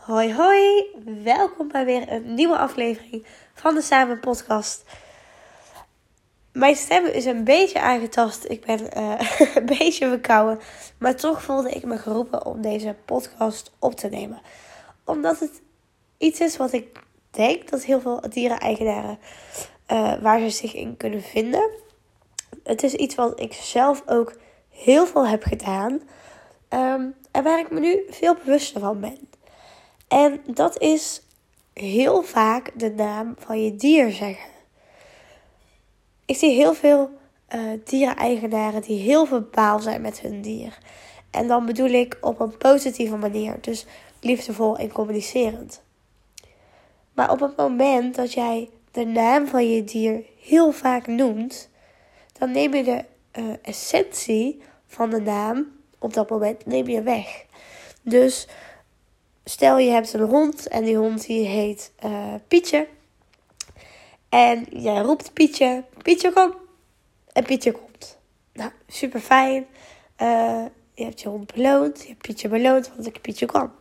Hoi hoi, welkom bij weer een nieuwe aflevering van de Samen Podcast. Mijn stem is een beetje aangetast, ik ben uh, een beetje verkouden, maar toch voelde ik me geroepen om deze podcast op te nemen. Omdat het iets is wat ik denk dat heel veel dieren-eigenaren uh, waar ze zich in kunnen vinden. Het is iets wat ik zelf ook heel veel heb gedaan um, en waar ik me nu veel bewuster van ben. En dat is heel vaak de naam van je dier zeggen. Ik zie heel veel uh, diereneigenaren die heel verbaal zijn met hun dier. En dan bedoel ik op een positieve manier, dus liefdevol en communicerend. Maar op het moment dat jij de naam van je dier heel vaak noemt, dan neem je de uh, essentie van de naam op dat moment weg. Dus stel je hebt een hond en die hond die heet uh, Pietje. En jij roept Pietje, Pietje kom. En Pietje komt. Nou, super fijn. Uh, je hebt je hond beloond. Je hebt Pietje beloond, want ik Pietje kwam.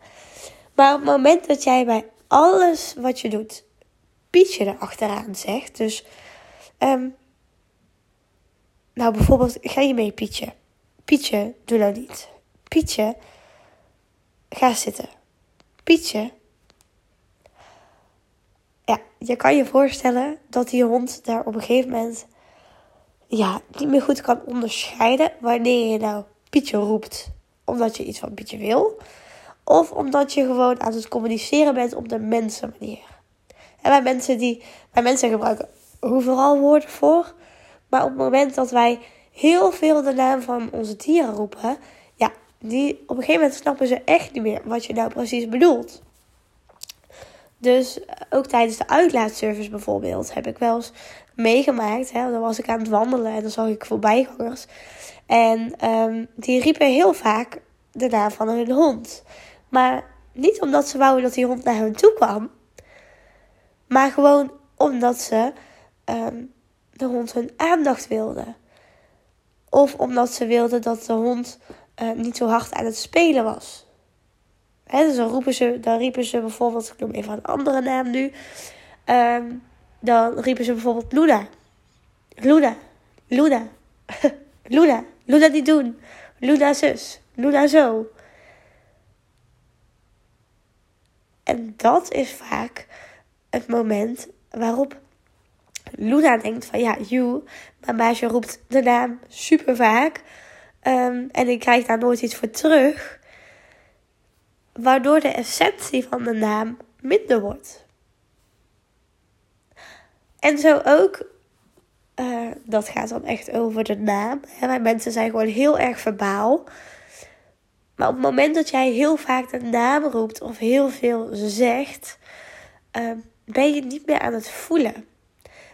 Maar op het moment dat jij bij alles wat je doet, Pietje erachteraan zegt. Dus, um, nou bijvoorbeeld, ga je mee Pietje? Pietje, doe nou niet. Pietje, ga zitten. Pietje. Ja, je kan je voorstellen dat die hond daar op een gegeven moment ja, niet meer goed kan onderscheiden wanneer je nou Pietje roept omdat je iets van Pietje wil. Of omdat je gewoon aan het communiceren bent op de mensenmanier. En wij mensen, die, wij mensen gebruiken overal woorden voor. Maar op het moment dat wij heel veel de naam van onze dieren roepen, die op een gegeven moment snappen ze echt niet meer wat je nou precies bedoelt. Dus eh, ook tijdens de uitlaatservice bijvoorbeeld heb ik wel eens meegemaakt. Hè, dan was ik aan het wandelen en dan zag ik voorbijgangers. En um, die riepen heel vaak de naam van hun hond. Maar niet omdat ze wouden dat die hond naar hen toe kwam. Maar gewoon omdat ze um, de hond hun aandacht wilde. Of omdat ze wilden dat de hond uh, niet zo hard aan het spelen was. Hè, dus dan, roepen ze, dan riepen ze bijvoorbeeld, ik noem even een andere naam nu. Um, dan riepen ze bijvoorbeeld Luna. Luna. Luna. Luna. Luna niet doen. Luna zus. Luna zo. En dat is vaak het moment waarop Luna denkt van ja, you, mijn meisje roept de naam super vaak. Um, en ik krijg daar nooit iets voor terug. Waardoor de essentie van de naam minder wordt. En zo ook, uh, dat gaat dan echt over de naam. Wij mensen zijn gewoon heel erg verbaal. Maar op het moment dat jij heel vaak de naam roept of heel veel zegt, uh, ben je niet meer aan het voelen.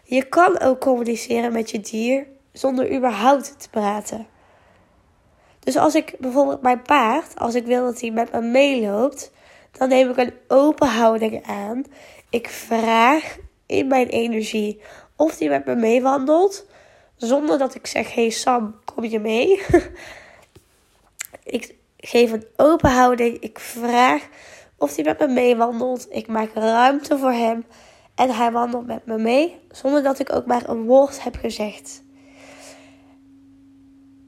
Je kan ook communiceren met je dier zonder überhaupt te praten. Dus als ik bijvoorbeeld mijn paard, als ik wil dat hij met me meeloopt, dan neem ik een open houding aan. Ik vraag in mijn energie of hij met me meewandelt, zonder dat ik zeg: Hey Sam, kom je mee? ik geef een open houding. Ik vraag of hij met me meewandelt. Ik maak ruimte voor hem. En hij wandelt met me mee, zonder dat ik ook maar een woord heb gezegd.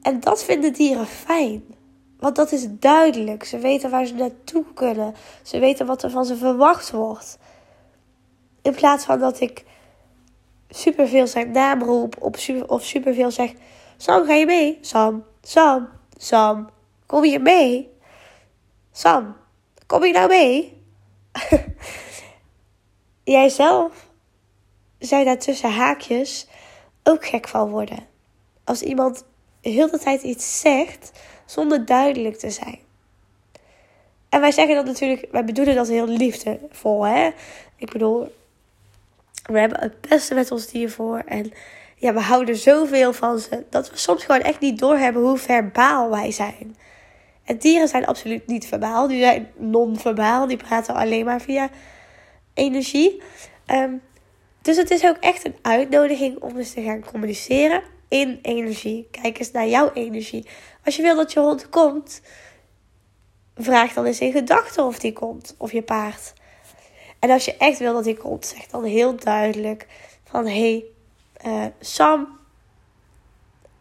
En dat vinden dieren fijn. Want dat is duidelijk. Ze weten waar ze naartoe kunnen. Ze weten wat er van ze verwacht wordt. In plaats van dat ik superveel zijn naam roep of, super, of superveel zeg: Sam, ga je mee? Sam, Sam, Sam, kom je mee? Sam, kom je nou mee? Jij zelf zou daar tussen haakjes ook gek van worden. Als iemand heel de tijd iets zegt zonder duidelijk te zijn. En wij zeggen dat natuurlijk, wij bedoelen dat heel liefdevol, hè? Ik bedoel, we hebben het beste met ons dier voor en ja, we houden zoveel van ze dat we soms gewoon echt niet doorhebben hoe verbaal wij zijn. En dieren zijn absoluut niet verbaal, die zijn non-verbaal, die praten alleen maar via energie. Um, dus het is ook echt een uitnodiging om eens te gaan communiceren in energie. Kijk eens naar jouw energie. Als je wil dat je hond komt, vraag dan eens in gedachten of die komt, of je paard. En als je echt wil dat die komt, zeg dan heel duidelijk van hey, uh, Sam.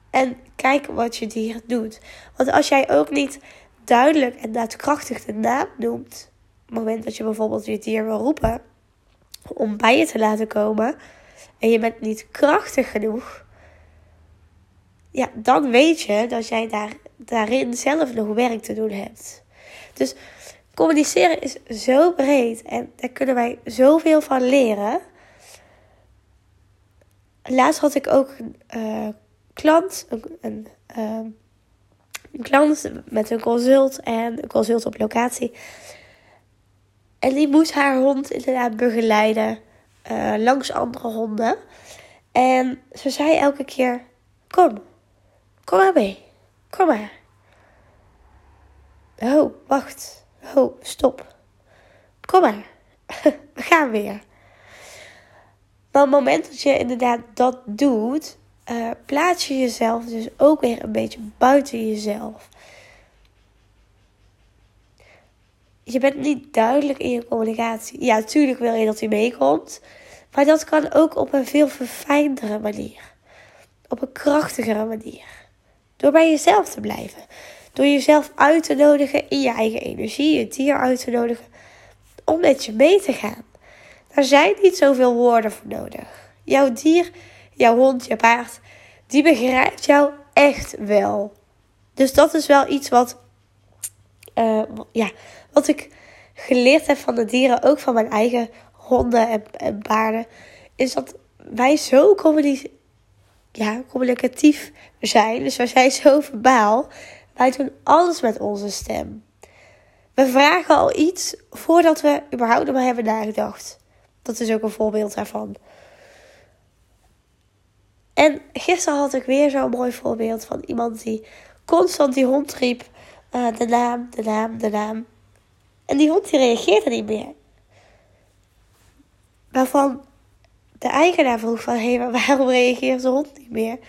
En kijk wat je dier doet. Want als jij ook niet duidelijk en daadkrachtig de naam noemt, op het moment dat je bijvoorbeeld je dier wil roepen om bij je te laten komen, en je bent niet krachtig genoeg, ja, dan weet je dat jij daar, daarin zelf nog werk te doen hebt. Dus communiceren is zo breed en daar kunnen wij zoveel van leren. Laatst had ik ook een uh, klant, een, uh, een, klant met een consult en een consult op locatie. En die moest haar hond inderdaad begeleiden uh, langs andere honden. En ze zei elke keer: Kom, kom maar mee, kom maar. Oh, wacht. Oh, stop. Kom maar. We gaan weer. Maar op het moment dat je inderdaad dat doet, uh, plaats je jezelf dus ook weer een beetje buiten jezelf. Je bent niet duidelijk in je communicatie. Ja, natuurlijk wil je dat hij meekomt. Maar dat kan ook op een veel verfijndere manier. Op een krachtigere manier. Door bij jezelf te blijven. Door jezelf uit te nodigen in je eigen energie, je dier uit te nodigen om met je mee te gaan. Daar zijn niet zoveel woorden voor nodig. Jouw dier, jouw hond, je paard, die begrijpt jou echt wel. Dus dat is wel iets wat, uh, ja, wat ik geleerd heb van de dieren, ook van mijn eigen honden en, en paarden, is dat wij zo ja, communicatief zijn. Dus wij zijn zo verbaal wij doen alles met onze stem. We vragen al iets voordat we überhaupt maar hebben nagedacht. Dat is ook een voorbeeld daarvan. En gisteren had ik weer zo'n mooi voorbeeld van iemand die constant die hond riep: uh, de naam, de naam, de naam. En die hond die reageerde niet meer. Waarvan de eigenaar vroeg van, hé, hey, waarom reageert de hond niet meer?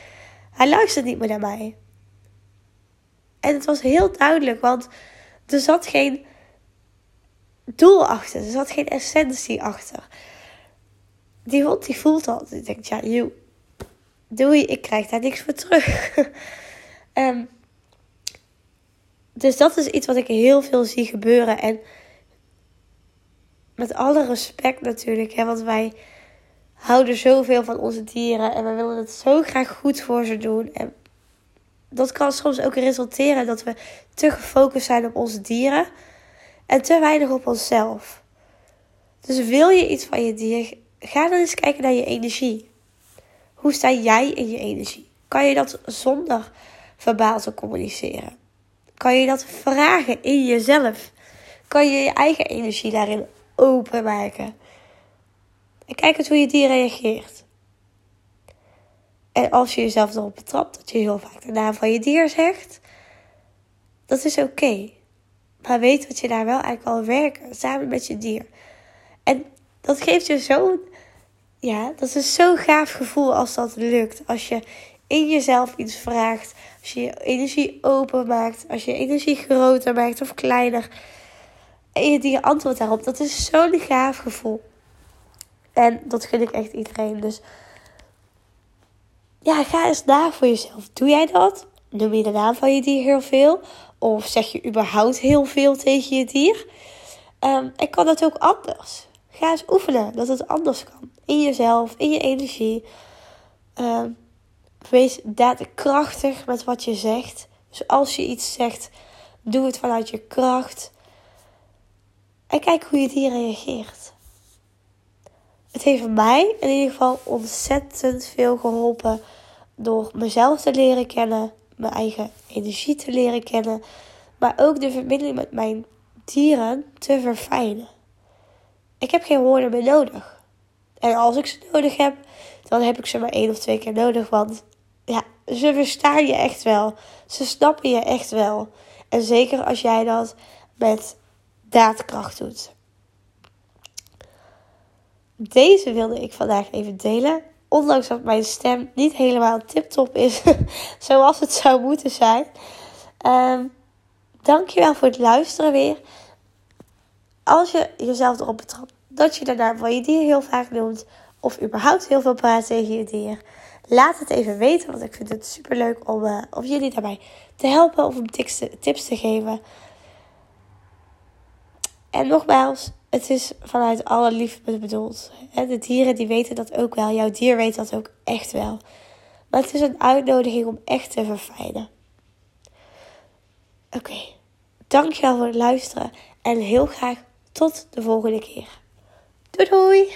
Hij luistert niet meer naar mij. En het was heel duidelijk, want er zat geen doel achter. Er zat geen essentie achter. Die hond die voelt dat. Ik denk, ja, joh, doei, ik krijg daar niks voor terug. um, dus dat is iets wat ik heel veel zie gebeuren. En met alle respect natuurlijk, hè, want wij houden zoveel van onze dieren en we willen het zo graag goed voor ze doen. En dat kan soms ook resulteren dat we te gefocust zijn op onze dieren en te weinig op onszelf. Dus wil je iets van je dier, ga dan eens kijken naar je energie. Hoe sta jij in je energie? Kan je dat zonder verbaal te communiceren? Kan je dat vragen in jezelf? Kan je je eigen energie daarin openmaken? En kijk eens hoe je dier reageert. En als je jezelf erop betrapt dat je heel vaak de naam van je dier zegt, dat is oké. Maar weet dat je daar wel eigenlijk al werken samen met je dier. En dat geeft je zo'n, ja, dat is zo'n gaaf gevoel als dat lukt. Als je in jezelf iets vraagt, als je je energie open maakt, als je je energie groter maakt of kleiner. En je dier antwoordt daarop. Dat is zo'n gaaf gevoel. En dat gun ik echt iedereen. Dus ja, ga eens na voor jezelf. Doe jij dat? Noem je de naam van je dier heel veel? Of zeg je überhaupt heel veel tegen je dier? Um, en kan dat ook anders? Ga eens oefenen dat het anders kan. In jezelf, in je energie. Um, wees daadkrachtig met wat je zegt. Dus als je iets zegt, doe het vanuit je kracht. En kijk hoe je dier reageert. Het heeft mij in ieder geval ontzettend veel geholpen door mezelf te leren kennen, mijn eigen energie te leren kennen, maar ook de verbinding met mijn dieren te verfijnen. Ik heb geen woorden meer nodig. En als ik ze nodig heb, dan heb ik ze maar één of twee keer nodig, want ja, ze verstaan je echt wel. Ze snappen je echt wel. En zeker als jij dat met daadkracht doet. Deze wilde ik vandaag even delen. Ondanks dat mijn stem niet helemaal tip-top is zoals het zou moeten zijn. Um, Dankjewel voor het luisteren weer. Als je jezelf erop betrapt dat je daarna van je dier heel vaak noemt, of überhaupt heel veel praat tegen je dier, laat het even weten, want ik vind het super leuk om, uh, om jullie daarbij te helpen of om tips te, tips te geven. En nogmaals, het is vanuit alle liefde bedoeld. De dieren die weten dat ook wel. Jouw dier weet dat ook echt wel. Maar het is een uitnodiging om echt te verfijnen. Oké, dankjewel voor het luisteren en heel graag tot de volgende keer. Doei doei!